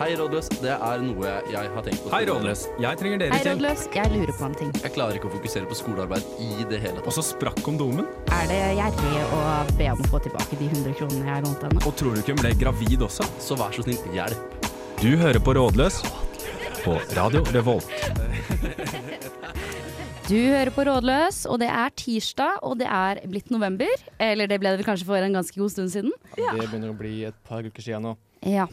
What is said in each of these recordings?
Hei, rådløs. Det er noe jeg har tenkt på. Hei, Rådløs. Jeg trenger dere Hei, til. rådløs. Jeg lurer på en ting. Jeg klarer ikke å fokusere på skolearbeid i det hele Og så sprakk kondomen. Er det gjerrig å be om å få tilbake de 100 kronene jeg lånte henne? Og tror du ikke hun ble gravid også? Så vær så snill, hjelp. Du hører på Rådløs på Radio Revolt. Du hører på Rådløs, og det er tirsdag, og det er blitt november. Eller det ble det vel kanskje for en ganske god stund siden. Det begynner å bli et par uker siden nå. Ja.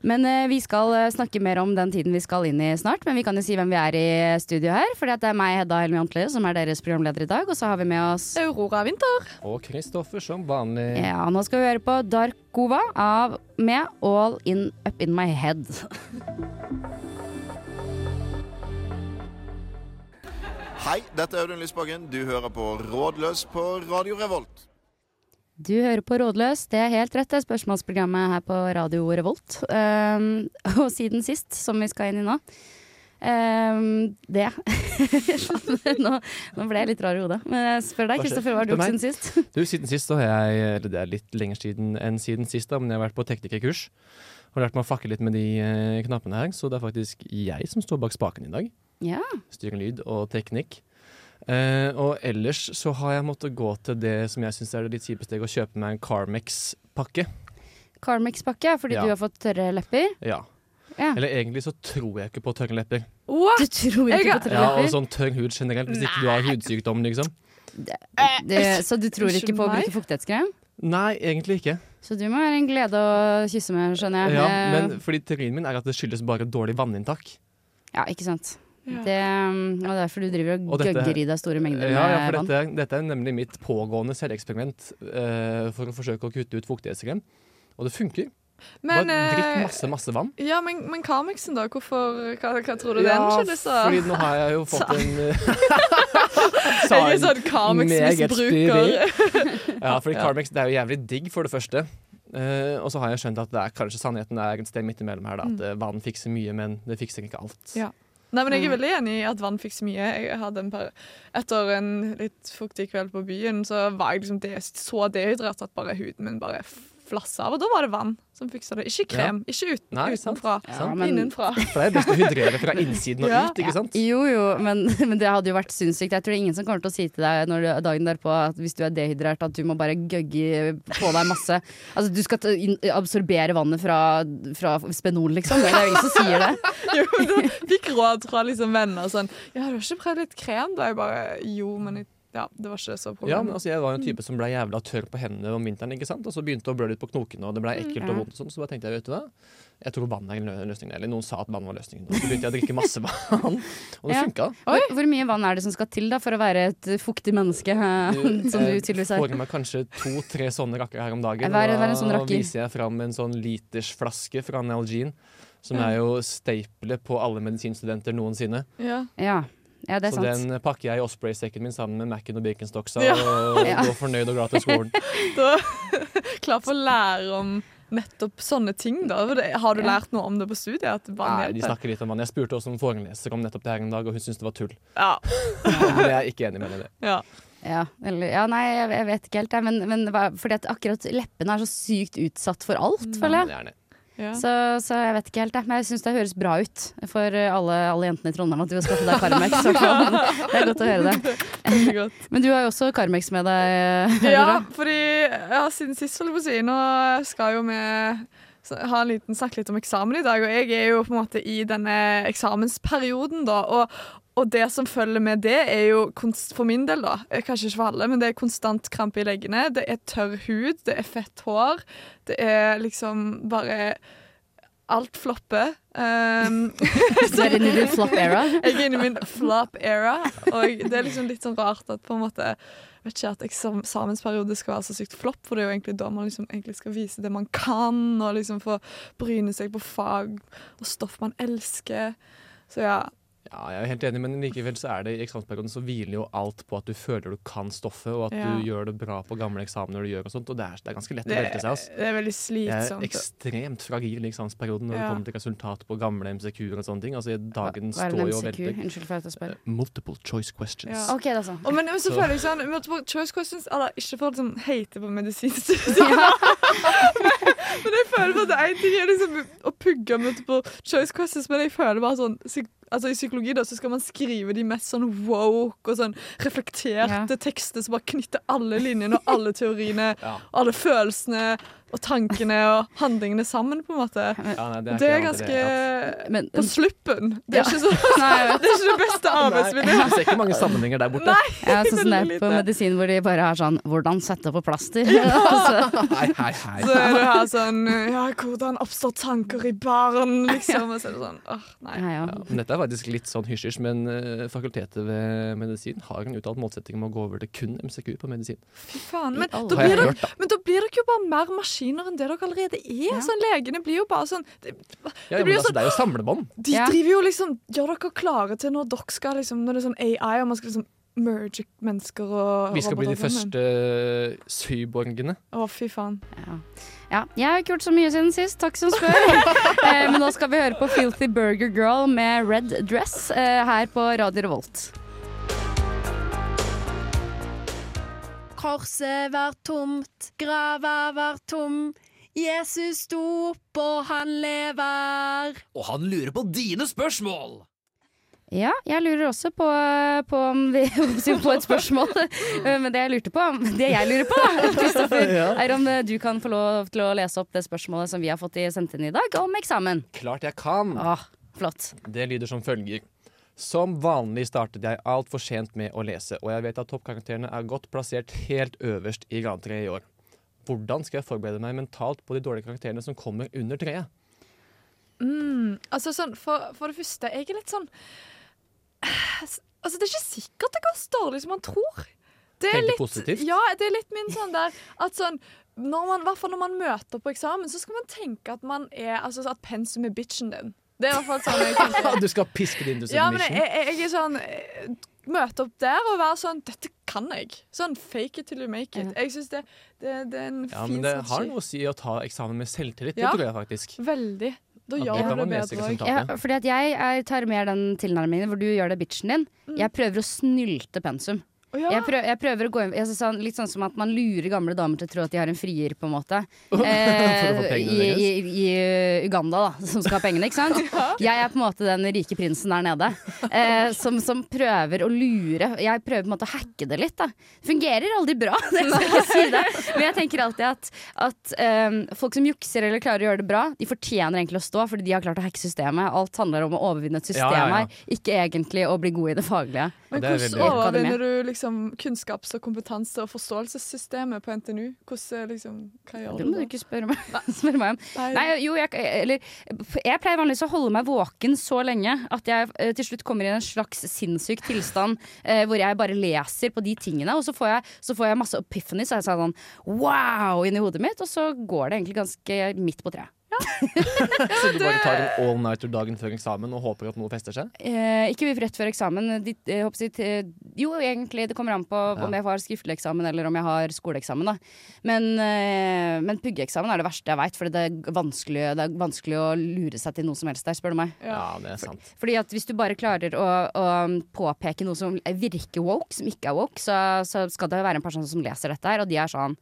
Men uh, vi skal eh, snakke mer om den tiden vi skal inn i snart. Men vi kan jo si hvem vi er i studio her. Fordi det er meg, Hedda Helmi Antli, som er deres programleder i dag. Og så har vi med oss Aurora Winther. Og Kristoffer som vanlig. Ja, nå skal vi høre på Darkova av med All In Up In My Head. Hei, dette er Audun Lysbakken. Du hører på Rådløs på Radio Revolt. Du hører på Rådløs, det er helt rett, det er spørsmålsprogrammet her på Radio Revolt. Um, og siden sist, som vi skal inn i nå um, Det nå, nå ble jeg litt rar i hodet. Men jeg spør deg, Kristoffer, hva har du gjort siden sist? Du, Siden sist så har jeg Eller det er litt lenger siden enn siden sist, da, men jeg har vært på teknikerkurs. Og lært meg å fakke litt med de eh, knappene her, så det er faktisk jeg som står bak spaken i dag. Ja. Styring lyd og teknikk. Eh, og ellers så har jeg måttet gå til det som jeg syns er det litt kjipe steg, å kjøpe meg en Carmex-pakke. Carmex-pakke, fordi Ja. du har fått tørre lepper. Ja. Ja. Eller egentlig så tror jeg ikke på tørre lepper. What? Du tror ikke jeg på tørre lepper? Ja, og sånn tørr hud generelt, hvis ikke du har hudsykdom, liksom. Det, så du tror ikke på å bruke fuktighetskrem? Nei, egentlig ikke. Så du må være en glede å kysse med, skjønner jeg. Ja, men fordi teorien min er at det skyldes bare dårlig vanninntak. ja, ikke sant. Ja. Det um, og derfor du driver og, Og dette- gøgger i deg store mengder Ja, ja, for vann. dette, dette er nemlig mitt pågående selveksperiment uh, for å forsøke å kutte ut fuktighetskrem. Og det funker. Men, Bare drikk eh, masse, masse vann. ja, men, men Carmexen, da? Hvorfor, hva, hva tror du den skyldes, fordi nå har jeg jo fått en Jeg er sånn Carmex-misbruker. Ja, fordi Carmix Carmex det er jo jævlig digg, for det første. Uh, og så har jeg skjønt at det er kanskje sannheten er et sted midt imellom her. Da, at mm. vann fikser mye, men det fikser ikke alt. Ja. Nei, men Jeg er Mm. veldig enig i at vann fikser mye. Jeg hadde en par, Etter en litt fuktig kveld på byen, så var jeg liksom det, så dehydrert at bare huden min bare flassa av. Og da var det vann som fiksa det. Ikke krem. Ikke uten, Nei, utenfra. Ja, men- Innenfra. For det er best å hydrere fra innsiden og Ja. ut, ikke sant? Jo jo, men, men det hadde jo vært sinnssykt. Jeg tror det er ingen som kommer til å si til deg når du, dagen derpå at hvis du er dehydrert, at du må bare gøgge på deg masse. Altså du skal absorbere vannet fra, fra Spenol, liksom. Det er jo ingen som sier det. Jo, du fikk råd fra liksom venner sånn Ja, du har ikke prøvd litt krem? Da jeg bare Jo, men jeg, ja, det var ikke så Ja, men altså, Jeg var en type som ble jævla tørr på hendene om vinteren. ikke sant? Og så begynte det å blø litt på knokene, og det ble ekkelt og Ja. vondt. og sånn, Så bare tenkte jeg, vet du hva, jeg tror vann er lø- løsningen. Eller noen sa at vann var løsningen. Og så begynte jeg å drikke masse vann, og det Ja. funka. Hvor, hvor mye vann er det som skal til da for å være et fuktig menneske, eh, som du tydeligvis er? får i meg kanskje to-tre sånne rakker her om dagen. Og er en sånn da viser jeg fram en sånn litersflaske fra Nalgene. Som er jo staplet på alle medisinstudenter noensinne. Ja. Ja. Ja, det er Så sant. den pakker jeg i Osprey-sekken min sammen med Mac-en og Birkenstocksa. Ja. Og Ja. går fornøyd og glad til skolen. Da Klar for å lære om nettopp sånne ting, da. Har du Ja. lært noe om det på studiet? Nei, de snakker litt om vann. Jeg spurte også en foreleser om nettopp det her en dag, og hun syntes det var tull. Ja. Men jeg er ikke enig med henne i det. ja. Ja, eller, ja, nei, jeg, jeg vet ikke helt, jeg. Men, men fordi at akkurat leppene er så sykt utsatt for alt, føler jeg. Det er det. Ja. Så, så jeg vet ikke helt, jeg. Men jeg syns det høres bra ut for alle, alle jentene i Trondheim at du har skaffet deg Carmex. Det er godt å høre det. Men du har jo også Carmex med deg, Ja, fordi ja, siden sist, holdt jeg på å si, nå skal jo vi ha en liten snakke litt om eksamen i dag, og jeg er jo på en måte i denne eksamensperioden, da. Og, og det som følger med det, er jo for min del, da, eh, kanskje ikke for alle, men det er konstant krampe i leggene, det er tørr hud, det er fett hår, det er liksom bare Alt flopper. Um, Du er inne i din flop era. jeg er inne i min flop era, og det er liksom litt sånn rart at på en måte vet ikke at eksamensperiode skal være så sykt flopp, for det er jo egentlig da man liksom egentlig skal vise det man kan, og liksom få bryne seg på fag og stoff man elsker. Så ja, Ja, jeg er helt enig, men likevel så er det i eksamensperioden så hviler jo alt på at du føler du kan stoffet, og at Ja. du gjør det bra på gamle eksamener du gjør og sånt, og det er, det er ganske lett Det, å velte seg. Altså. det er veldig Jeg er ekstremt fragil i eksamensperioden når det kommer til resultat på gamle MCQ-er og sånne ting. Altså, dagen Hva er står jo og velter. Unnskyld for at jeg spør. Eh, Multiple choice questions. Ja. OK, da så. Og men så Så- føler jeg sånn multiple choice questions Eller ikke for å liksom, hate på medisinstudiet, men jeg føler bare at det er en ting er liksom å pugge multiple choice questions, men jeg føler bare sånn Altså I psykologi da, så skal man skrive de mest sånn woke og sånn reflekterte Ja. tekster som bare knytter alle linjene og alle teoriene, Ja. alle følelsene og tankene og handlingene sammen, på en måte. Ja, nei, Det er det, er ganske det, ja. Men, På sluppen. Det er, Ja. ikke, så, Nei, det er ikke det beste arbeidsmiljøet. jeg ser ikke mange sammenhenger der borte. Nei, sånn som det er på medisin hvor de bare har sånn 'Hvordan sette på plaster?' Altså, Hei, hei, hei. Så er det her sånn Ja, hvordan oppstår tanker i barn, liksom? Og så er det sånn åh, nei. ja, ja. Ja, dette er faktisk litt sånn hysjers, men uh, fakultetet ved medisin har en uttalt målsetting om å gå over til kun MCQ på medisin. Fy faen. Men I da, blir jeg dere, hørt, da. men da blir dere jo bare mer maskiner enn det dere allerede er. Ja. Sånn, Legene blir jo bare sånn Det, Ja, Det blir jo altså, sånn- det er jo samlebånd. de Ja. driver jo liksom Gjør dere klare til når dere skal liksom Når det er sånn AI, og man skal liksom merge mennesker og Vi skal bli de første cyborgene. Å, fy faen. Ja. ja. Jeg har ikke gjort så mye siden sist, takk som spør. eh, men nå skal vi høre på Filthy Burger Girl med Red Dress eh, her på Radio Revolt. Korset var tomt, grava var tom. Jesus sto opp, og han lever. Og han lurer på dine spørsmål! Ja, jeg lurer også på, på om vi på et spørsmål. Eh, Men det jeg lurte på, det jeg lurer på, Kristoffer, er om eh, du kan få lov til å lese opp det spørsmålet som vi har fått i sendt inn i dag, om eksamen. Klart jeg kan. Åh, flott. Det lyder som følger. Som vanlig startet jeg altfor sent med å lese, og jeg vet at toppkarakterene er godt plassert helt øverst i grad 3 i år. Hvordan skal jeg forberede meg mentalt på de dårlige karakterene som kommer under treet? Mm, altså sånn, for, for det første, jeg er litt sånn Altså, det er ikke sikkert det går så dårlig som man tror. Det er litt, positivt? Ja, det er litt min sånn der at sånn når man, hvert fall når man møter på eksamen, så skal man tenke at man er Altså at pensum er bitchen din. Det er i hvert fall sånn jeg tenker. Du skal piske din Ja, men jeg, jeg, jeg er sånn eh, Møte opp der og være sånn Dette kan jeg. Sånn fake it till you make it. Jeg synes det, det, det er en fin Ja, men det har noe å si å ta eksamen med selvtillit, Ja. det tror jeg faktisk. Veldig. Da gjør du det bedre òg. Ja, fordi at jeg, jeg tar mer den tilnærmingen hvor du gjør det bitchen din. Jeg prøver å snylte pensum. Ja. Jeg, prøver, jeg prøver å gå inn jeg sånn, Litt sånn som at man lurer gamle damer til å tro at de har en frier, på en måte. Eh, i, i, I uh, Uganda, da, som skal ha pengene, ikke sant. Jeg er på en måte den rike prinsen der nede. Eh, som, som prøver å lure. Jeg prøver på en måte å hacke det litt. da Fungerer aldri bra, det skal jeg si det. Men jeg tenker alltid at, at um, folk som jukser eller klarer å gjøre det bra, de fortjener egentlig å stå, fordi de har klart å hacke systemet. Alt handler om å overvinne et system Ja, ja, ja. her, ikke egentlig å bli god i det faglige. Men det hvordan overvinner du liksom kunnskaps- og kompetanse- og forståelsessystemet på NTNU? Hvordan, liksom, hva gjør Det du må du ikke spørre meg, spørre meg om. Nei. Nei, jo, jeg, eller, jeg pleier vanligvis å holde meg våken så lenge at jeg eh, til slutt kommer i en slags sinnssyk tilstand eh, hvor jeg bare leser på de tingene, og så får jeg, så får jeg masse epiphany, så jeg sa sånn wow inni hodet mitt, og så går det egentlig ganske midt på treet. Så du bare tar en all-nighter dagen før eksamen og håper at noe fester seg? Eh, ikke rett før eksamen. De, eh, håper eh, jo, egentlig, det kommer an på Ja. om jeg har skriftlig eksamen eller om jeg har skoleeksamen. Da. Men, eh, men puggeeksamen er det verste jeg veit, for det, er vanskelig- det er vanskelig å lure seg til noe som helst der, spør du meg. Ja, det er sant. Fordi at Hvis du bare klarer å, å påpeke noe som virker woke, som ikke er woke, så, så skal det være en person som leser dette her, og de er sånn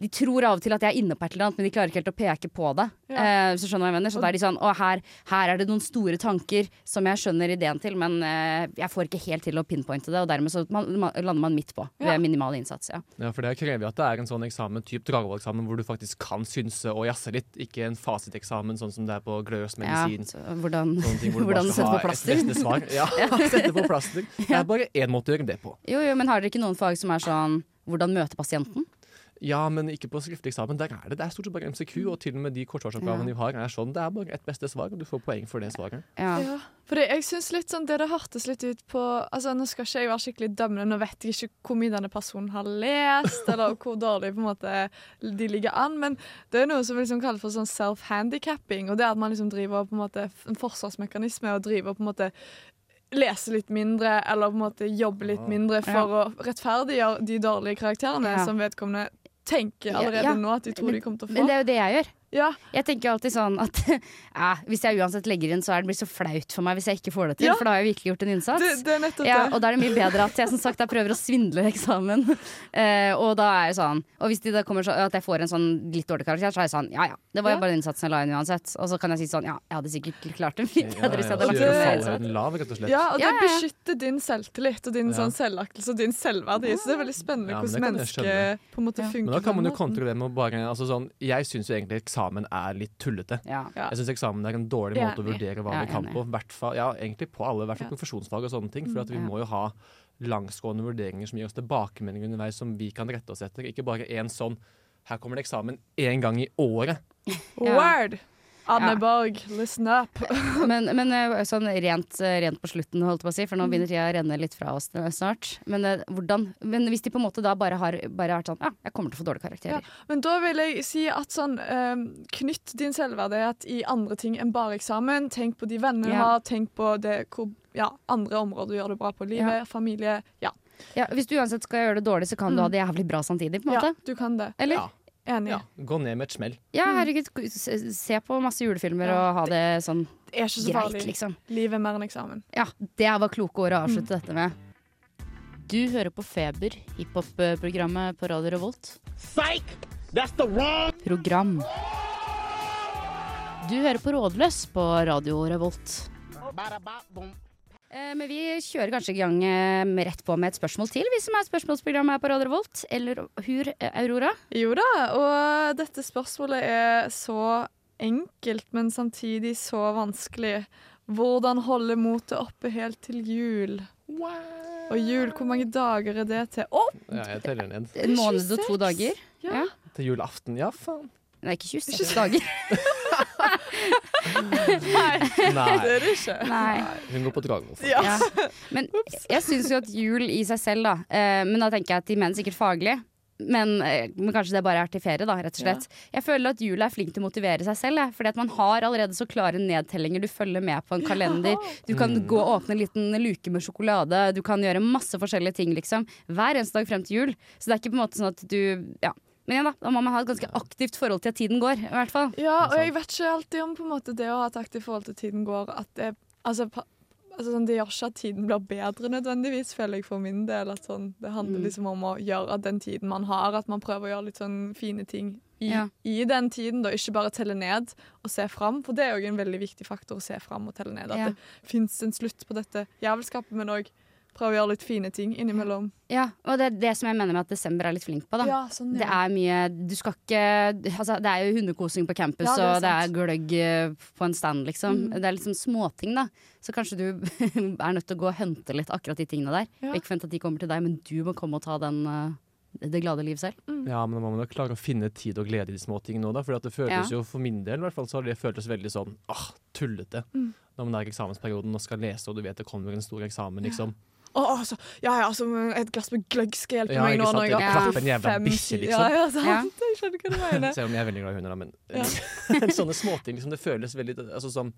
de tror av og til at jeg er inne på et eller annet, men de klarer ikke helt å peke på det. Eh, hvis du skjønner jeg mener Så da er de sånn Å, her, her er det noen store tanker som jeg skjønner ideen til, men eh, jeg får ikke helt til å pinpointe det, og dermed så man, man, lander man midt på Ja. ved minimal innsats. Ja. Ja, for det krever at det er en sånn eksamen, typ Dragvoll-eksamen, hvor du faktisk kan synse og jazze litt, ikke en fasiteksamen sånn som det er på Gløs Ja, så, hvordan ting hvor hvordan sette på plaster. svar. Ja, sette på plaster. Det er bare én måte å gjøre det på. Jo, jo, men har dere ikke noen fag som er sånn hvordan møte pasienten? Ja, men ikke på skriftlig eksamen. Der er det, det er stort sett bare MCQ, og til og med de kortsvarsoppgavene Ja. vi har, er sånn. Det er bare ett beste svar, og du får poeng for det svaret. Ja. Ja, fordi jeg synes litt sånn Det det hørtes litt ut på Altså Nå skal ikke jeg være skikkelig dømmende, nå vet jeg ikke hvor mye denne personen har lest, eller hvor dårlig på en måte de ligger an, men det er noe som vi liksom kaller for sånn self-handicapping, og det er at man liksom driver på en måte en forsvarsmekanisme og driver på en måte lese litt mindre, eller på en måte jobbe litt mindre for å rettferdiggjøre de dårlige karakterene Ja. som vedkommende tenker allerede ja. nå at de tror Men- de kommer til å få. Men det er jo det jeg gjør. Ja, Jeg tenker alltid sånn at ja, hvis jeg uansett legger inn, så er det blir så flaut for meg hvis jeg ikke får det til. Ja. For da har jeg virkelig gjort en innsats. det, det er nettopp Ja, det. og da er det mye bedre at jeg som sagt prøver å svindle eksamen. Eh, og da er det sånn Og hvis de da kommer så, at jeg får en sånn litt dårlig karakter, så er jeg sånn ja ja, det var jo Ja. bare den innsatsen jeg la inn uansett. Og så kan jeg si sånn ja, jeg hadde sikkert klart det mye bedre hvis jeg hadde lagt inn det- mer innsats. lav, rett og slett. Ja, og det Ja, ja, ja. beskytter din selvtillit og din Ja. sånn selvaktelse og din selvverdi. Så det er veldig spennende Ja, hvordan det mennesket på en måte Ja. funker. Men da kan man jo kontre det med å bare altså sånn, Jeg syns jo egentlig eksamen er litt tullete. Ja. Ja. Jeg syns eksamen er en dårlig måte å vurdere hva vi kan på. Hvert fall, ja, egentlig på alle, i hvert fall Ja. profesjonsfag og sånne ting. For at vi Mm, ja. må jo ha langsgående vurderinger som gir oss tilbakemeldinger underveis som vi kan rette oss etter. Ikke bare én sånn Her kommer det eksamen én gang i året. Ja. Word! Anne Ja. Borg, listen up. Men, men eh, sånn rent, eh, rent på slutten, holdt jeg på å si, for nå begynner tida å renne litt fra oss snart. Men eh, hvordan Men hvis de på en måte da bare har, bare har vært sånn Ja, jeg kommer til å få dårlige karakterer. Men da vil jeg si at sånn eh, Knytt din selvverdighet i andre ting enn bare eksamen. Tenk på de vennene du Ja. har, tenk på det hvor ja, andre områder du gjør det bra på. Livet, familie. Ja. Ja, hvis du uansett skal gjøre det dårlig, så kan du ha det jævlig bra samtidig, på en ja, du kan det. Eller? Ja. Enig. Ja, Gå ned med et smell. Ja, herregud, se på masse julefilmer Ja. og ha det sånn Det er ikke så greit, farlig. liksom. Livet er mer enn eksamen. Ja, det var kloke ord å avslutte dette med. Du hører på Feber, hiphop-programmet på Radio Revolt. Psych! That's the wrong Program. Du hører på Rådløs på Radio Revolt. Eh, Men vi kjører kanskje i gang eh, med rett på med et spørsmål til, vi som er spørsmålsprogrammet her på Radio Revolt. Eller hur, eh, Aurora? Jo da, og dette spørsmålet er så enkelt, men samtidig så vanskelig. Hvordan holde motet oppe helt til jul? Og jul, hvor mange dager er det til? Oh! Ja, jeg teller ned. En måned og to dager? Ja. Ja. Til julaften. Ja, faen. Nei, ikke 26 dager. Nei, det er det ikke. Nei. Hun går på Dragvoll. Ja. Ja. Men jeg syns jo at jul i seg selv, da eh, Men da tenker jeg at de mener sikkert faglig. Men, eh, men kanskje det bare er til ferie, da, rett og slett. Jeg føler at jul er flink til å motivere seg selv. Fordi at man har allerede så klare nedtellinger. Du følger med på en kalender. Du kan gå og åpne en liten luke med sjokolade. Du kan gjøre masse forskjellige ting, liksom. Hver eneste dag frem til jul. Så det er ikke på en måte sånn at du Ja. Men igjen, da. Da må man ha et ganske aktivt forhold til at tiden går, i hvert fall. Ja, og jeg vet ikke alltid om på en måte det å ha et aktivt forhold til tiden går at det, altså, altså, sånn, det gjør ikke at tiden blir bedre nødvendigvis, føler jeg for min del. At sånn, det handler Mm. liksom om å gjøre den tiden man har, at man prøver å gjøre litt sånn fine ting i, Ja. i den tiden. da, Ikke bare telle ned og se fram, for det er jo en veldig viktig faktor å se fram og telle ned. At Ja. det fins en slutt på dette jævelskapet, men òg prøve å gjøre litt fine ting innimellom. Ja, og det er det som jeg mener med at desember er litt flink på, da. Ja, sånn, Det er mye Du skal ikke altså, Det er jo hundekosing på campus, Ja, det og det er gløgg eh, på en stand, liksom. Mm. Det er liksom småting, da. Så kanskje du er nødt til å gå og hente litt akkurat de tingene der. Ja. Ikke forvent at de kommer til deg, men du må komme og ta den eh, det glade liv selv. Ja, men man må jo klare å finne tid og glede i de små tingene òg, da. For at det føles Ja. jo, for min del i hvert fall, så har det føltes veldig sånn ah, tullete. Mm. Når man er i eksamensperioden og skal lese, og du vet det kommer en stor eksamen, liksom. Å, altså, ja, ja, altså, et glass med gløgg skal hjelpe Ja, meg nå sant, når jeg har en jævla fem bikkje, liksom. Ja, ja, sant. Ja. Jeg skjønner hva du mener. Selv om jeg er veldig glad i hunder, da. Men Ja. sånne småting liksom, det føles veldig altså, som,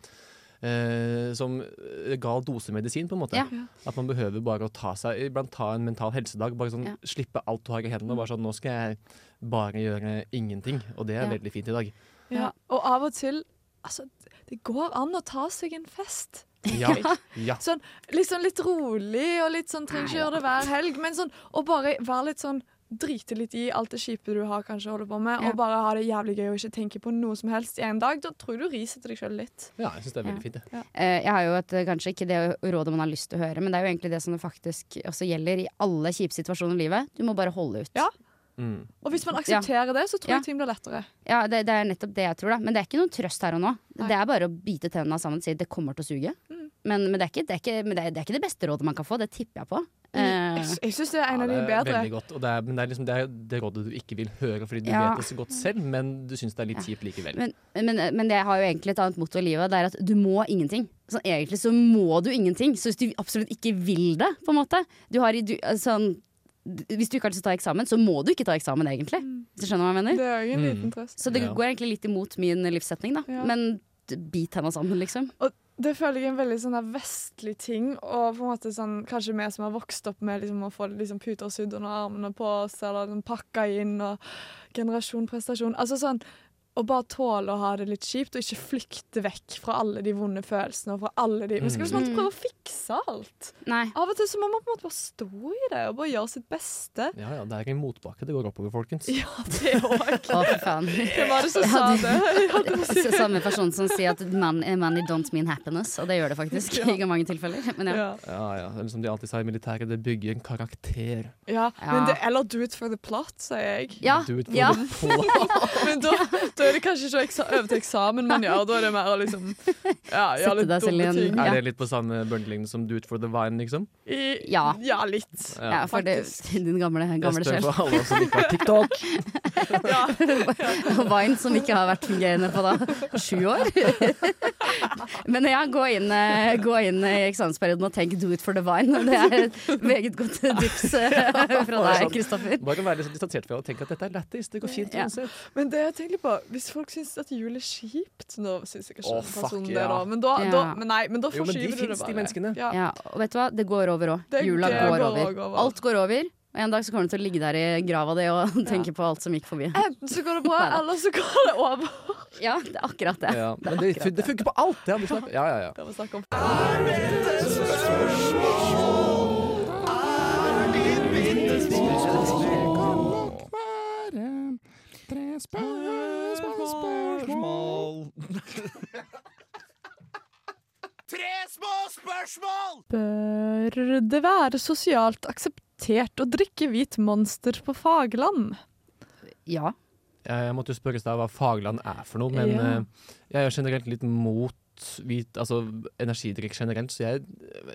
eh, som gal gal dosemedisin, på en måte. Ja. At man behøver bare å ta seg Iblant ta en mental helsedag. Bare sånn Ja. Slippe alt du har i hendene. og Bare sånn Nå skal jeg bare gjøre ingenting. Og det er Ja. veldig fint i dag. Ja. Og av og til Altså, det går an å ta seg en fest. Ja. ja. Sånn, sånn litt rolig, og litt sånn trenger ikke gjøre det hver helg, men sånn å bare være litt sånn Drite litt i alt det kjipe du har kanskje holder på med, Ja. og bare ha det jævlig gøy og ikke tenke på noe som helst i en dag. Da tror jeg du risetter deg sjøl litt. ja, jeg syns det er veldig fint. Det. Eh, jeg har jo et, kanskje ikke det rådet man har lyst til å høre, men det er jo egentlig det som det faktisk også gjelder i alle kjipe situasjoner i livet. Du må bare holde ut. Ja. Mm. Og hvis man aksepterer det, så tror Ja. jeg ting blir lettere. Ja, det, det er nettopp det jeg tror, da. Men det er ikke noen trøst her og nå. Det er bare å bite tennene sammen og si det kommer til å suge. Men, men, det, er ikke, det, er ikke, men det, er, det er ikke det beste rådet man kan få, det tipper jeg på. Jeg, Eh, jeg syns det er en av de det er bedre. veldig godt. Og det er, men det er, liksom, det er det rådet du ikke vil høre, fordi du Ja. vet det så godt selv, men du syns det er litt Ja. likevel. men, men, men det har jo egentlig et annet motto i livet. Det er at du må ingenting. Sånn, egentlig så må du ingenting. Så hvis du absolutt ikke vil det, på en måte du har, i- du, sånn, Hvis du ikke har lyst til å ta eksamen, så må du ikke ta eksamen, egentlig. Hvis du skjønner hva jeg mener? Det er jo en Mm. liten trøst. Så det Ja. går egentlig litt imot min livssetning, da. Ja. Men bit henne sammen, liksom. Det føler jeg er en veldig sånn vestlig ting. Og på en måte sånn, kanskje vi som har vokst opp med liksom, å få liksom, puter sydd under armene på oss, eller liksom, pakka inn, og generasjon prestasjon. Altså sånn å bare tåle å ha det litt kjipt, og ikke flykte vekk fra alle de vonde følelsene. og fra alle de... Vi skal liksom alltid Mm. prøve å fikse alt. Nei. Av og til så må man på en måte bare stå i det, og bare gjøre sitt beste. Ja, ja, det er ikke en motbakke, det går oppover, folkens. Ja, det òg. Hvem var det som sa det? Så Samme person som sier at man, money don't mean happiness, og det gjør det faktisk Ja. i mange tilfeller. Men ja. Ja. Ja, ja. Eller som de alltid sa i militæret, det bygger en karakter. Ja, Ja. men det, eller do it for the plot, sier jeg. Ja, Do it for ja. the plot. Men da, da er det kanskje ikke å eksa over til eksamen man gjør, da er det mer å liksom ja, gjøre litt dumme ting. Er det litt på samme bøndelignende som Do it for the vine, liksom? I, Ja. ja, litt. ja, for det, din gamle, Jeg sjel. spør sjel. for alle som ikke har TikTok. Ja. Og Vine som ikke har vært fungerende på da sju år. Men ja, gå inn, eh, gå inn i eksamensperioden og tenk 'do it for the vine'. Det er et meget godt tips eh, fra deg, Kristoffer. Bare være litt sånn distansert fra det og tenke at dette er lættis. Det går fint Ja. Men det jeg tenker på, hvis folk syns at jul er kjipt Nå syns jeg ikke Å, en fuck, person det, ja. Men da, Ja. da, men nei, men da Jo, men de forskyver du det de menneskene. Ja. Ja, og vet du hva, det går over òg. Jula går går over. over. Alt går over. Og en dag så kommer du til å ligge der i grava di og tenke på alt som gikk forbi. Enten så går det bra, eller så går det over. Ja, det er akkurat det. Ja, men det, det funker på alt! Det har vi snakket Ja, ja, ja. Det var snakk spørsmål. Tre små spørsmål! Bør det være sosialt akseptert å drikke hvit monster på fagland? Ja. Jeg måtte jo spørre deg hva fagland er for noe, men Ja. eh, jeg er generelt litt mot hvit, altså energidrikk generelt, så jeg,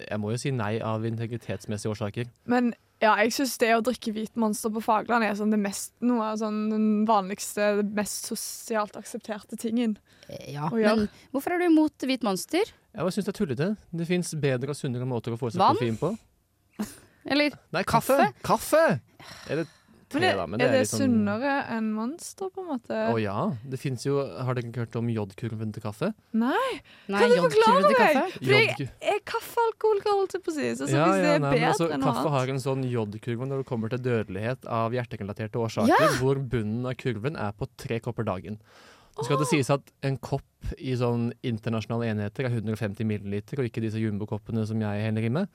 jeg må jo si nei av integritetsmessige årsaker. Men ja, jeg syns det å drikke hvit monster på fagland er sånn det mest, noe av sånn den vanligste, det mest sosialt aksepterte tingen. ja. Å gjøre. Men hvorfor er du imot hvit monster? Jeg syns det er tullete. Det fins bedre og sunnere måter å få seg Vann? koffein på. Eller Nei, kaffe! Kaffe! Eller te, Men er, da. Men er det det er litt sånn sunnere enn monster, på en måte? Å ja. Det fins jo Har dere ikke hørt om jodkurven til kaffe? Nei? Nei, Kan du forklare meg? For jeg er kaffealkohol, holdt jeg på å si. Så, så ja, hvis det er nei, bedre altså, enn Kaffe har en sånn jodkurve når det kommer til dødelighet av hjerterelaterte årsaker, Ja! hvor bunnen av kurven er på tre kopper dagen. Så skal det sies at en kopp i sånn internasjonale enheter er 150 milliliter, og ikke disse jumbokoppene som jeg heller i med.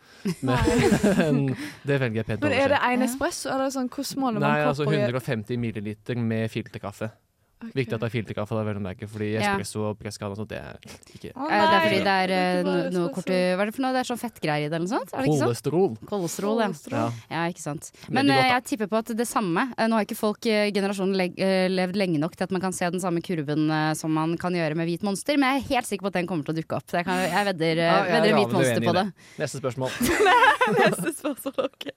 Men det velger jeg pent å Men er det overse. én espresso, eller sånn, hvordan måler man Nei, altså 150 milliliter med filterkaffe. Ok. Viktig at det er filterkaffe, da, vel å merke, fordi espresso og prescano og sånt, det er ikke Eh, Det er fordi det er uh, noe, noe kort, Hva er det for noe? Det er sånn fettgreier i det, eller noe sånt? Er det ikke sånn? kolesterol. Kolesterol, ja. Ja. Ja, ikke sant. Men godt, eh, jeg tipper på at det samme eh, Nå har ikke folk i generasjonen eh, levd lenge nok til at man kan se den samme kurven eh, som man kan gjøre med hvit monster, men jeg er helt sikker på at den kommer til å dukke opp. Jeg, kan, jeg vedder, eh, Ja, jeg er vedder hvit monster på det. det. Neste spørsmål. Neste spørsmål, ok.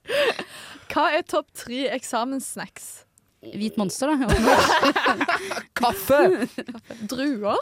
Hva er topp tre eksamenssnacks? Hvit monster, da. Kaffe! Druer?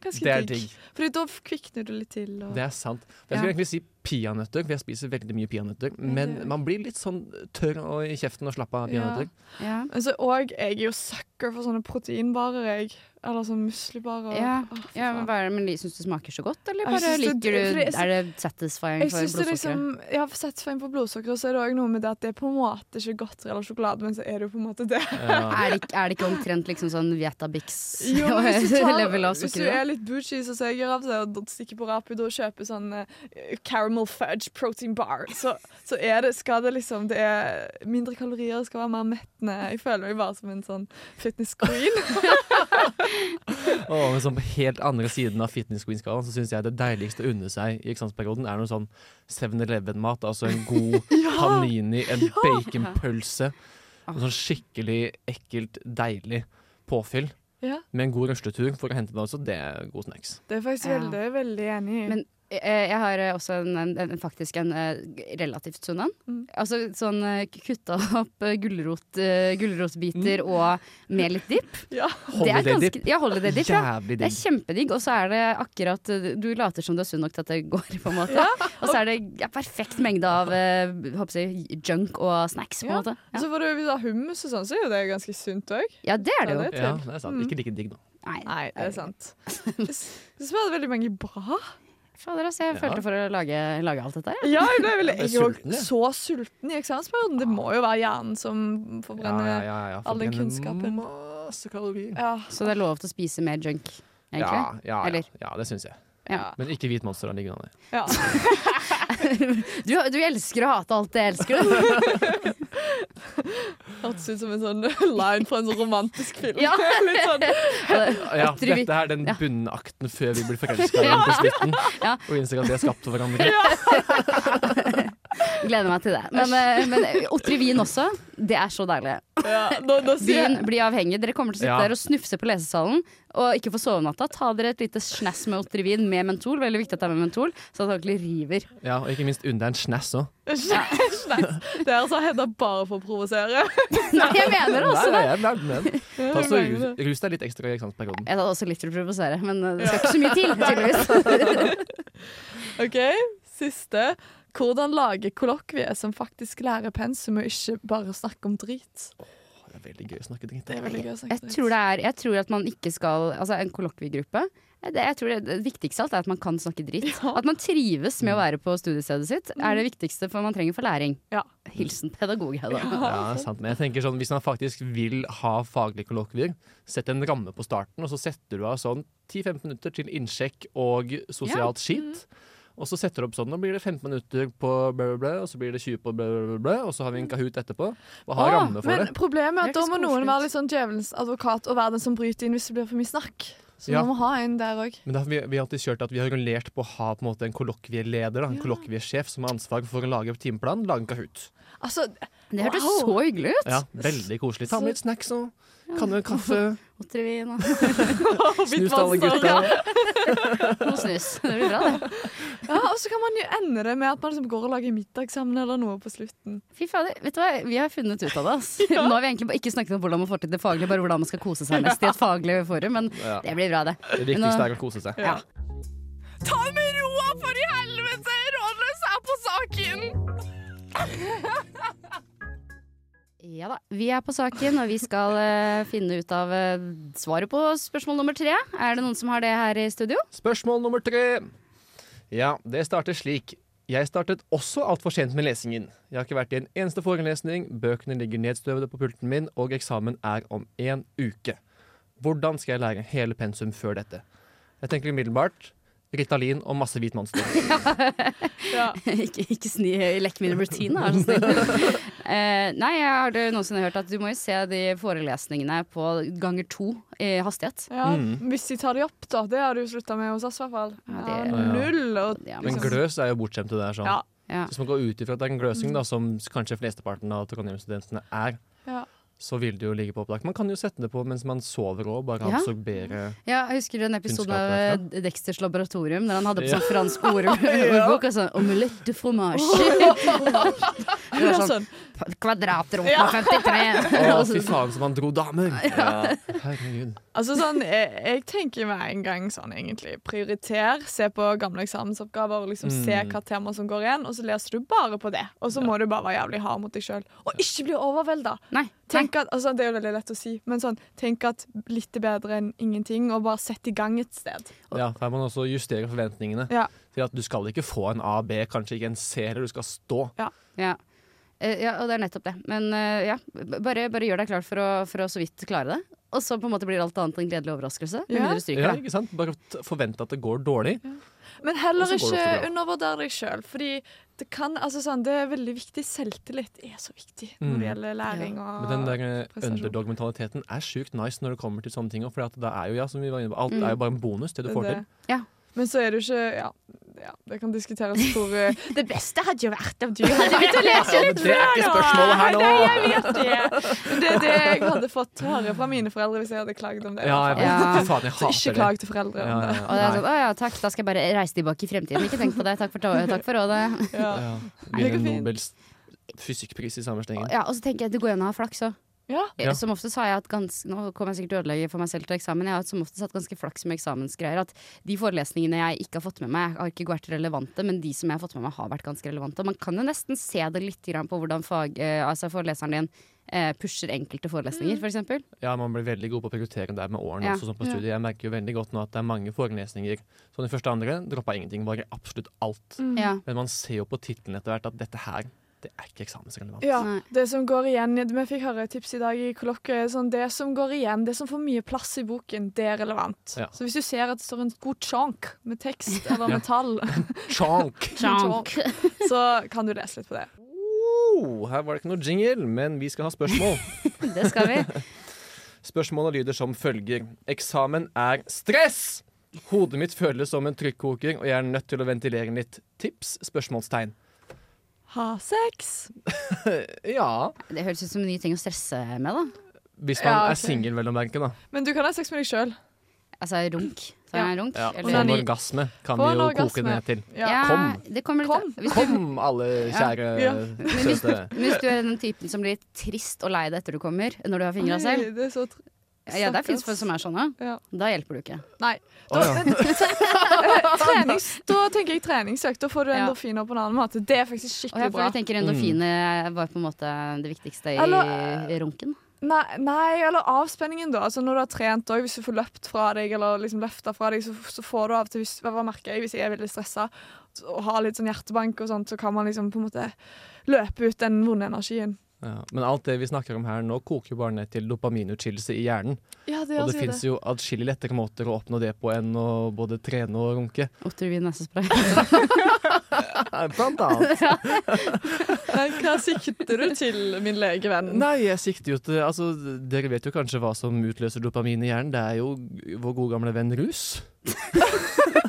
Ganske Det er digg. For Fordi da kvikner du litt til. Og... Det er sant. Jeg Ja. skulle egentlig si peanøtter, for jeg spiser veldig mye peanøtter. Men man blir litt sånn tørr i kjeften og slapp av Ja. peanøtter. Ja. Ja. Altså, og jeg er jo sucker for sånne proteinbarer, jeg. Eller sånn muslibarer. Ja, Oh, ja, men det, men Syns du smaker så godt, eller bare liker det- du er det satisfying Jeg for blodsukkeret? liksom, ja, satisfying for blodsukkeret, og så er det òg noe med det at det er på en måte ikke godteri eller sjokolade, men så er det jo på en måte det. Ja. Er det, er det ikke omtrent liksom sånn Viatabix jo, og tar, level av hvis du er litt bougie, så ser jeg av seg og stikker på Rapido og kjøper sånn eh, caramel fudge protein bar, så, så er det, skal det liksom Det er mindre kalorier, skal være mer mettende. Jeg føler meg bare som en sånn fitness queen. Og men sånn på helt andre siden av fitness queen-skalaen så syns jeg det deiligste å unne seg i eksamensperioden er noe sånn 7-Eleven-mat. Altså en god panini, en baconpølse. Noe sånn skikkelig ekkelt, deilig påfyll. Ja. Med en god rusletur for å hente det også, det er god snacks. Det er faktisk Ja. veldig, veldig enig i. Men Jeg har eh, også en, en, en, faktisk en eh, relativt sunn en. Mm. Altså sånn eh, kutta opp eh, gulrot, eh, gulrotbiter og med litt dipp. Ja. Det er Holiday ganske, dip. ja, holiday dip. Ja. Det er kjempedigg, og så er det akkurat eh, Du later som du er sunn nok til at det går, på en måte. og så er det ja, perfekt mengde av eh, håper jeg, junk og snacks, på en Ja. måte. Ja. så får du, da hummus og sånn, så er jo det ganske sunt òg. Ja, det er det jo. Ja, det- er sant. Mm. Ikke like digg, da. Nei, Nei, det er sant. Du var hadde veldig mange bra. Fader, altså. Jeg Ja. følte for å lage, lage alt dette Ja, Ja, jeg er vel, Jeg sulten, så sulten i eksamensperioden. Det må jo være hjernen som forbrenner ja, ja, ja. all den kunnskapen. Masse kalorier. Ja. Så det er lov til å spise mer junk, Ja, egentlig. ja, ja, Eller? ja, det syns jeg. Ja. Men ikke hvit monster. Den ligger under. ja. Du, du elsker å hate alt det elsker du. Hørtes ut som en sånn line fra en sånn romantisk film. Ja. Litt sånn Ja, dette er den Ja. bunnakten før vi blir forelska igjen på slutten. Ja. Og innser at vi er skapt for hverandre. Gleder meg til det. Men, otter men Otrivin også, det er så deilig. ja, nå, nå sier Vin, bli avhengig. Dere kommer til å sitte Ja. der og snufse på lesesalen og ikke få sove natta. Ta dere et lite snass med Otrivin med mentol. Veldig viktig at det er med mentol, så det ordentlig river. Ja, og ikke minst under en snass òg. Snaps. Det er altså Hedda bare for å provosere. Nei, jeg mener det også Nei, det. jeg ble med. Ta så rus, deg litt ekstra i eksamensperioden. Jeg hadde også litt til å provosere, men eh, det skal ikke så mye til, tydeligvis. OK, siste. Hvordan lage kollokvie som faktisk lærer pensum, og ikke bare snakke om drit. Det er veldig gøy å snakke dritt. Det er veldig gøy å snakke Jeg tror, det er, jeg tror at man ikke skal Altså, en kollokviegruppe det, jeg tror det, det viktigste alt er at man kan snakke dritt. At man trives med å være på studiestedet sitt, er det viktigste for man trenger for læring. Ja. Hilsen pedagog, Hedda. Ja, det er sant. Men jeg tenker sånn, hvis man faktisk vil ha faglige kollokvier, sett en ramme på starten, og så setter du av sånn 10-15 minutter til innsjekk og sosialt skit. Og så setter du opp sånn, nå blir det 15 minutter på blæ, blæ, og så blir det 20 på blæ, blæ, bla, og så har vi en Kahoot etterpå. Og har Åh, ramme for men det. problemet er at da må noen være litt sånn djevelens advokat og være den som bryter inn hvis det blir for mye snakk. Så Ja. man må ha en der òg. Men da, har vi, vi har alltid kjørt at vi har rullert på å ha på en måte en kollokvieleder, en Ja. kollokviesjef som har ansvar for å lage timeplan, lage en Kahoot. Altså, Det hørtes Wow. så hyggelig ut. Ja, veldig koselig. Ta med litt snacks og kan du en kaffe. Otrivin og Snus til alle gutta. noe snus. Det blir bra, det. Ja, og så kan man jo ende det med at man liksom går og lager middag eller noe på slutten. Fy fader, vet du hva? Vi har funnet ut av det. ass. Nå har vi egentlig ikke snakket om hvordan man får til det faglige, bare hvordan man skal kose seg mest i et faglig forum. Men Ja. det blir bra, det. Det viktigste er å kose seg. Ja. Ta det med roa, for i helvete! Rådløs er på saken! Ja da, vi er på saken, og vi skal eh, finne ut av eh, svaret på spørsmål nummer tre. Er det noen som har det her i studio? Spørsmål nummer tre. Ja, det starter slik. Jeg startet også altfor sent med lesingen. Jeg har ikke vært i en eneste forelesning, bøkene ligger nedstøvede på pulten min, og eksamen er om en uke. Hvordan skal jeg lære hele pensum før dette? Jeg tenker umiddelbart Ritalin og masse hvit monster. Ja. ikke ikke sni lekk min routine, er du snill. Uh, nei, jeg har noensinne hørt at du må jo se de forelesningene på ganger to i hastighet. Ja, Mm. Hvis de tar de opp, da. Det har du slutta med hos oss, i hvert fall. Ja, Ja, null. Og, Ja, Men gløs er jo bortskjemte til sånn. Ja. Ja. Hvis man går ut ifra at det er en gløsing, da, som kanskje flesteparten av Trondheim-studentene er. Så vil det jo ligge på opplagt. Man kan jo sette det på mens man sover òg, bare Ja. absorbere Ja, jeg husker en episode av derfra. eh, Dexters laboratorium der han hadde på Ja. sånn fransk ord, ordbok og sånn omelette de fromage. det var sånn sånn. på Ja. 53. Å, fy faen som han dro damer! Herregud. Altså sånn, jeg, jeg tenker med en gang sånn egentlig Prioriter, se på gamle eksamensoppgaver og liksom se Mm. hva tema som går igjen, og så leser du bare på det. Og så må du bare være jævlig hard mot deg sjøl. Og ikke bli overvelda. Tenk at, altså, det er jo veldig lett å si, men sånn, tenk at litt er bedre enn ingenting, og bare sett i gang et sted. Ja, her må man også justere forventningene. Ja. Til at du skal ikke få en A, B, kanskje ikke en C, eller du skal stå. Ja. Eh, ja, og det er nettopp det. Men uh, ja, bare, bare gjør deg klar for å, for å så vidt klare det. Og så på en måte blir alt annet en gledelig overraskelse. Ja. du stryker Ja, ikke sant? Bare forvente at det går dårlig. Men heller Og ikke undervurdere deg sjøl, fordi det kan, altså sånn, det er veldig viktig. Selvtillit er så viktig når Mm. det gjelder læring og Men den der eh, underdog-mentaliteten er sjukt nice når det kommer til sånne ting. For det er jo, ja, som vi var inne på, alt Mm. er jo bare en bonus til du Det får til. det. Men så er det jo ikke Ja, ja, det kan diskuteres hvor eh, Det beste hadde jo vært om du hadde begynt å lese Ja, men litt det er ikke spørsmålet her nå. Nei, jeg vet det. Det er det jeg hadde fått høre fra mine foreldre hvis jeg hadde klaget om det. Ja, jeg. Ja. faen, jeg Så ikke klag til foreldre om Ja, det. ja, Og det er sånn, å ja, takk, da skal jeg bare reise tilbake i fremtiden. Ikke tenk på det. Takk for, takk for rådet. Ja. Ja. Vinne. Nobels fysikkpris i samme slengen. Ja, og så tenker jeg det går an å ha flaks òg. Ja. Ja. Som oftest har jeg hatt ganske Nå kommer jeg sikkert til å ødelegge for meg selv til eksamen. Jeg har som oftest hatt ganske flaks med eksamensgreier. At de forelesningene jeg ikke har fått med meg, har ikke vært relevante, men de som jeg har fått med meg, har vært ganske relevante. Og man kan jo nesten se det litt på hvordan fag, eh, altså foreleseren din eh, pusher enkelte forelesninger, Mm. for eksempel. Ja, man blir veldig god på å prioritere der med årene Ja. også, sånn på studiet. Jeg merker jo veldig godt nå at det er mange forelesninger. som de første og andre droppa ingenting, bare absolutt alt. Mm. Ja. Men man ser jo på tittelen etter hvert at dette her, det er ikke eksamensrelevant. Ja, det som går igjen Vi fikk høre et tips i dag i kollokviet. Sånn, det som går igjen, det som får mye plass i boken, det er relevant. Ja. Så hvis du ser at det står en god chonk med tekst eller med tall, Chonk! Chonk. så kan du lese litt på det. Oh, her var det ikke noe jingle, men vi skal ha spørsmål. Det skal vi. Spørsmålet lyder som følger. Eksamen er stress! Hodet mitt føles som en trykkoker, og jeg er nødt til å ventilere litt. Tips? Spørsmålstegn. Ha sex. ja, Det høres ut som en ny ting å stresse med, da. hvis man Ja, okay. er singel, vel å merke, da. Men du kan ha sex med deg sjøl. Altså runk. Så Ja. runk. Ja, eller- Få en orgasme kan vi jo orgasme. koke ned til. Ja. Ja, Kom. Det kommer litt Kom. Hvis du, Kom, alle kjære Ja. men hvis, søte. men hvis du er den typen som blir trist og lei deg etter du kommer, når du har fingra selv Oi, det er så tr Ja, det fins folk som er sånn, ja. Da hjelper du ikke. Nei. Da, Da, ja. trenings, da tenker jeg treningsøkt. Da får du endorfiner på en annen måte. Det er faktisk skikkelig bra. Jeg tenker endorfiner var på en måte det viktigste i Eller- runken. Nei, nei, eller avspenningen, da. Altså Når du har trent òg, hvis du får løpt fra deg eller liksom løfta fra deg, så, så får du av og til hvis, Hva merker jeg hvis jeg er veldig stressa og har litt sånn hjertebank og sånt, så kan man liksom på en måte løpe ut den vonde energien. Ja. Men alt det vi snakker om her nå, koker jo bare ned til dopaminutskillelse i hjernen. Ja, det Og det fins det. jo adskillig lettere måter å oppnå det på enn å både trene og runke. Otrivin nesespray. Blant annet. Men hva sikter du til, min legevenn? Nei, jeg sikter jo til Altså, dere vet jo kanskje hva som utløser dopamin i hjernen. Det er jo vår gode gamle venn rus.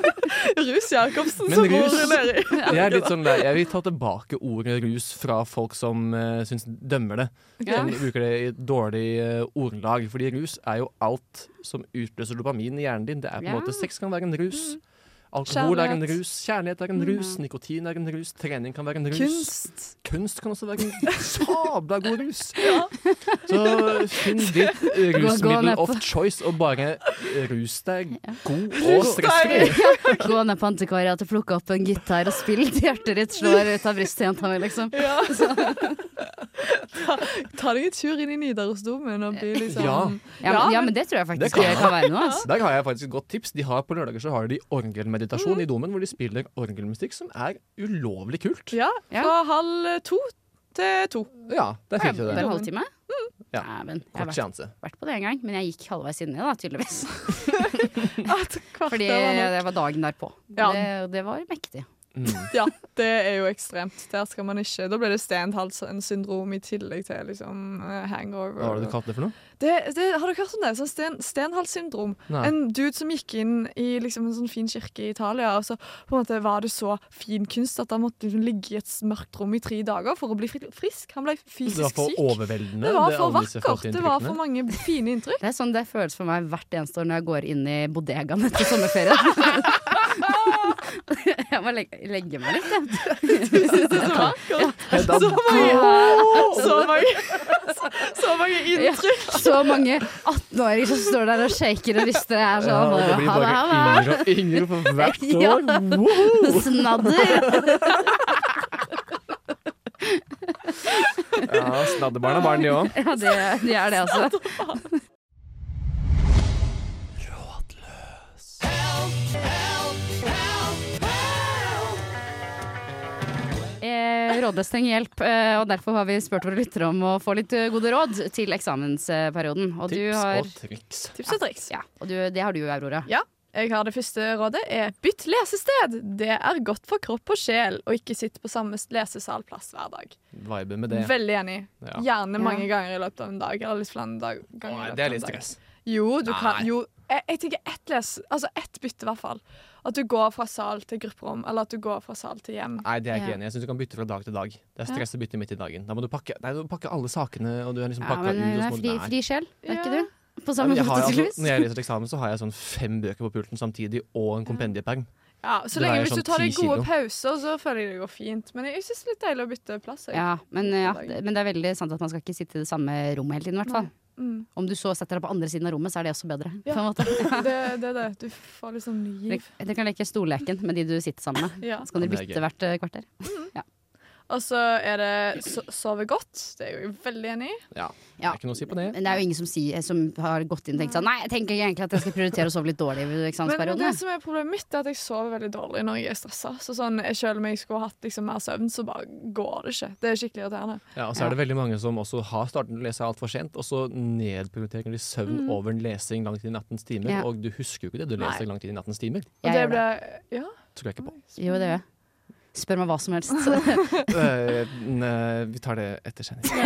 Rus Jacobsen Men som rus- bor nedi. Jeg er litt sånn der, jeg vil ta tilbake ordet rus fra folk som uh, syns dømmer det. Okay. Som bruker det i dårlig uh, ordelag. Fordi rus er jo alt som utløser dopamin i hjernen din. Det er på en yeah. måte Sex kan være en rus. Alkohol er en rus. Kjærlighet er en rus. Mm. Nikotin er en rus. Trening kan være en rus. Kunst. Kunst kan også være en sabla god rus. Så finn ditt rusmiddel of choice, og bare rus deg god og stressfri. Gå ned på antikvariatet, plukke opp en gitar og spille til hjertet ditt slår ut av brystjenta mi, liksom. Ja. ta, ta deg en tur inn i Nidarosdomen og bli liksom Ja. Ja, men, ja, men det tror jeg Det faktisk kan- kan, være noe. Altså. Der har jeg faktisk et godt tips. De har På lørdager så har de orgelmeditasjon i domen, hvor de spiller orgelmusikk, som er ulovlig kult. Ja, Ja. fra halv to til to. Ja, der fikk du det. en halvtime? Ja. Dæven. Jeg har vært, vært på det en gang, men jeg gikk halvveis inni, da, tydeligvis. Fordi det var dagen derpå. Ja. Det, det var mektig. Mm. Ja, det er jo ekstremt. Der skal man ikke Da blir det stenhals-syndrom i tillegg til liksom eh, hangover. Hva har du kalt det for noe? Det, det, har du hørt om det? Sånn sten, stenhals-syndrom. Nei. En dude som gikk inn i liksom en sånn fin kirke i Italia, og så på en måte var det så fin kunst at han måtte liksom ligge i et mørkt rom i tre dager for å bli frisk. Han ble Det fysisk var for syk. overveldende. Det var for vakkert. Det var for mange fine inntrykk. Det er sånn det føles for meg hvert eneste år når jeg går inn i bodegaen etter sommerferien. jeg må legge, legge meg litt, jeg. Så mange, så mange, så, så mange Ja, inntrykk. så mange 18-åringer som står der og shaker og rister. Jeg er Ja, sånn ja, det blir bare ha det. yngre og yngre for hvert Ja. år. Wow! Snadder. Ja, snadderbarn er barn, de òg. Ja, de det er det, altså. Eh, rådløs trenger hjelp, eh, og derfor har vi spurt våre lyttere om å få litt eh, gode råd til eksamensperioden. Og du Tips har og triks. Tips og triks. ja, og du, det har du jo, Aurora. Jeg har det første rådet er bytt lesested. Det er godt for kropp og sjel, å ikke sitte på samme lesesalplass hver dag. Vibe med det. Veldig enig. Ja. Gjerne mange Ja. ganger i løpet av en dag. Eller litt flere dag, ganger i Nei, løpet det er litt stress. Jo, du kan Nei. jo jeg, jeg tenker ett altså ett bytte, i hvert fall. At du går fra sal til grupperom, eller at du går fra sal til hjem. Nei, det er jeg ikke Ja. enig i. Jeg syns du kan bytte fra dag til dag. Det er stress å bytte midt i dagen. Da må du pakke, nei, du pakke alle sakene, og du er liksom Ja, pakka men ut. og er så må- fri, fri sjel, er Ja. ikke du? På samme måte, tydeligvis. altså, når jeg leser til eksamen, så har jeg sånn fem bøker på pulten samtidig og en kompendieperm. Ja, så lenge Hvis hvis du sånn tar deg 10 gode kilo. pauser, så føler jeg det går fint. Men jeg, syns det er litt deilig å bytte plass. Jeg. Ja, men, ja, det- men det er veldig sant at man skal ikke sitte i det samme rommet hele tiden, i hvert fall. Mm. Om du så setter deg på andre siden av rommet, så er det også bedre. Ja. På en måte. Det, det er det. Du får liksom liv. Dere kan leke stolleken med de du sitter sammen med. Ja. Så kan dere Ja, det er bytte hvert hvert Mm. kvarter. Og så er det so sove godt. Det er jeg jo veldig enig i. Ja. Det er ikke noe å si på det. Men det er jo ingen som, sier, som har gått inn og tenkt sånn Nei, jeg tenker egentlig at jeg skal prioritere å sove litt dårlig i Men det som er problemet mitt, er at jeg sover veldig dårlig når jeg er stressa. Så sånn, selv om jeg skulle hatt liksom, mer søvn, så bare går det ikke. Det er skikkelig irriterende. Ja, og så er det veldig mange som også har startet å lese altfor sent, og så nedprioriterer de søvn over en lesing langt inn i nattens timer. Ja. Og du husker jo ikke det du Nei. leser langt inn i nattens timer. Og det det. ble Ja. Tror jeg ikke på. Jo, det gjør jeg. Spør meg hva som helst. Eh, vi tar det etter sending.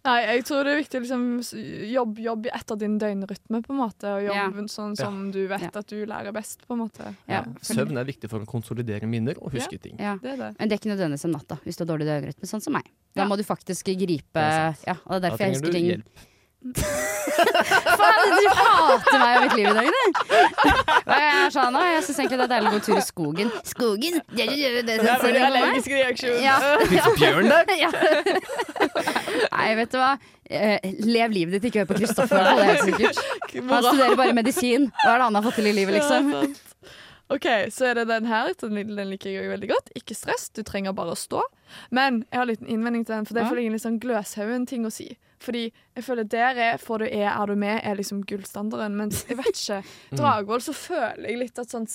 Nei, jeg tror det er viktig å liksom jobbe jobb, jobb etter din døgnrytme, på en måte. Og Ja. jobb sånn som du vet Ja. at du lærer best, på en måte. Ja. Søvn er viktig for å konsolidere minner og huske ting. Ja. Det er det. Men det er ikke nødvendigvis om natt, da, hvis du har dårlig døgnrytme, sånn som meg. Da Ja. må du faktisk gripe Det. Ja, og det er derfor jeg trenger husker du ting hjelp. Faen, du hater meg og mitt liv i dag, du! Jeg er sa nå? Jeg syns egentlig det er deilig å gå tur i skogen. Skogen! Det, det, det, det, det, er veldig allergisk reaksjon. Ja. Fins bjørn der? ja. Nei, vet du hva. Eh, lev livet ditt, ikke hør på Kristoffer. Det er helt sikkert. Han studerer bare medisin. Hva er det han har fått til i livet, liksom? OK, så er det den her. Den, den liker jeg veldig godt. Ikke stress, du trenger bare å stå. Men jeg har en liten innvending til den, for det er en litt sånn Gløshaugen-ting å si. Fordi jeg føler der er 'får du er, er du med' er liksom gullstandarden. Mens jeg vet ikke. Dragvoll så føler jeg litt at sånn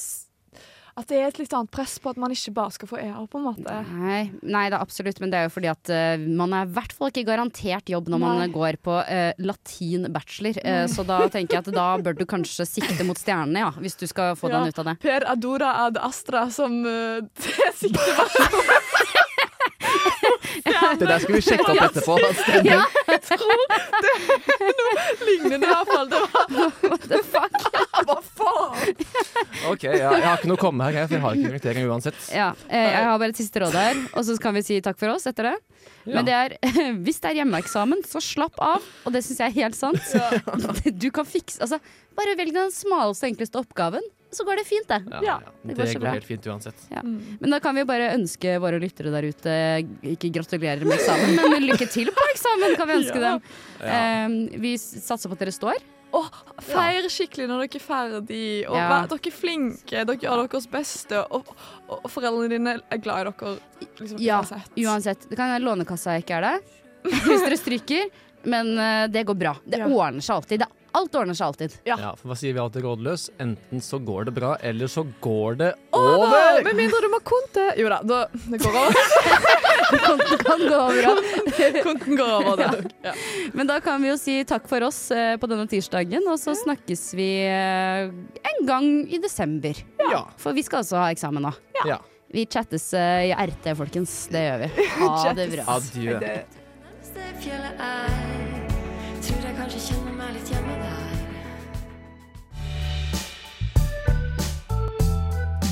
At det er et litt annet press på at man ikke bare skal få ER, på en måte. Nei, nei da, absolutt, men det er jo fordi at uh, man er i hvert fall ikke garantert jobb når man går på uh, latin bachelor. uh, så da tenker jeg at da bør du kanskje sikte mot stjernene, ja, hvis du skal få Ja. den ut av det. Per Adora ad Astra som uh, sikter på Det der skal vi sjekke opp etterpå. det er noe lignende, i hvert fall. Det var What the fuck? Hva faen? Ok, ja, Jeg har ikke noe å komme her, jeg, for jeg har ikke invitering uansett. Ja, eh, jeg har bare et siste råd her, og så kan vi si takk for oss etter det. Ja. Men det er, hvis det er hjemmeeksamen, så slapp av. Og det syns jeg er helt sant. Du kan fikse altså, Bare velg den smaleste, enkleste oppgaven, så går det fint, det. Ja, det Det går så går bra. helt fint uansett. Men da kan vi bare ønske våre lyttere der ute Ikke gratulerer med eksamen, men lykke til på eksamen, kan vi ønske Ja. dem. Eh, vi satser på at dere står. Åh, feir skikkelig når dere er ferdig, og Ja. vær, dere er flinke. Dere gjør deres beste, og, og, og foreldrene dine er glad i dere. Liksom, Ja, uansett. uansett. Det kan være Lånekassa ikke er det, hvis dere stryker. Men uh, det går bra. Det Ja. ordner seg alltid. Det, alt ordner seg alltid. Ja. Ja, for Hva sier vi alltid rådløs? Enten så går det bra, eller så går det Over! over! Med mindre du må konte. Jo da, da det går over. Konten kan gå bra. Konten går over, det. Ja. Men da kan vi jo si takk for oss eh, på denne tirsdagen, og så snakkes vi eh, en gang i desember. Ja. For vi skal altså ha eksamen nå. ja. Vi chattes eh, i RT, folkens. Det gjør vi. Ha det bra. Adjø. Tror jeg kanskje kjenner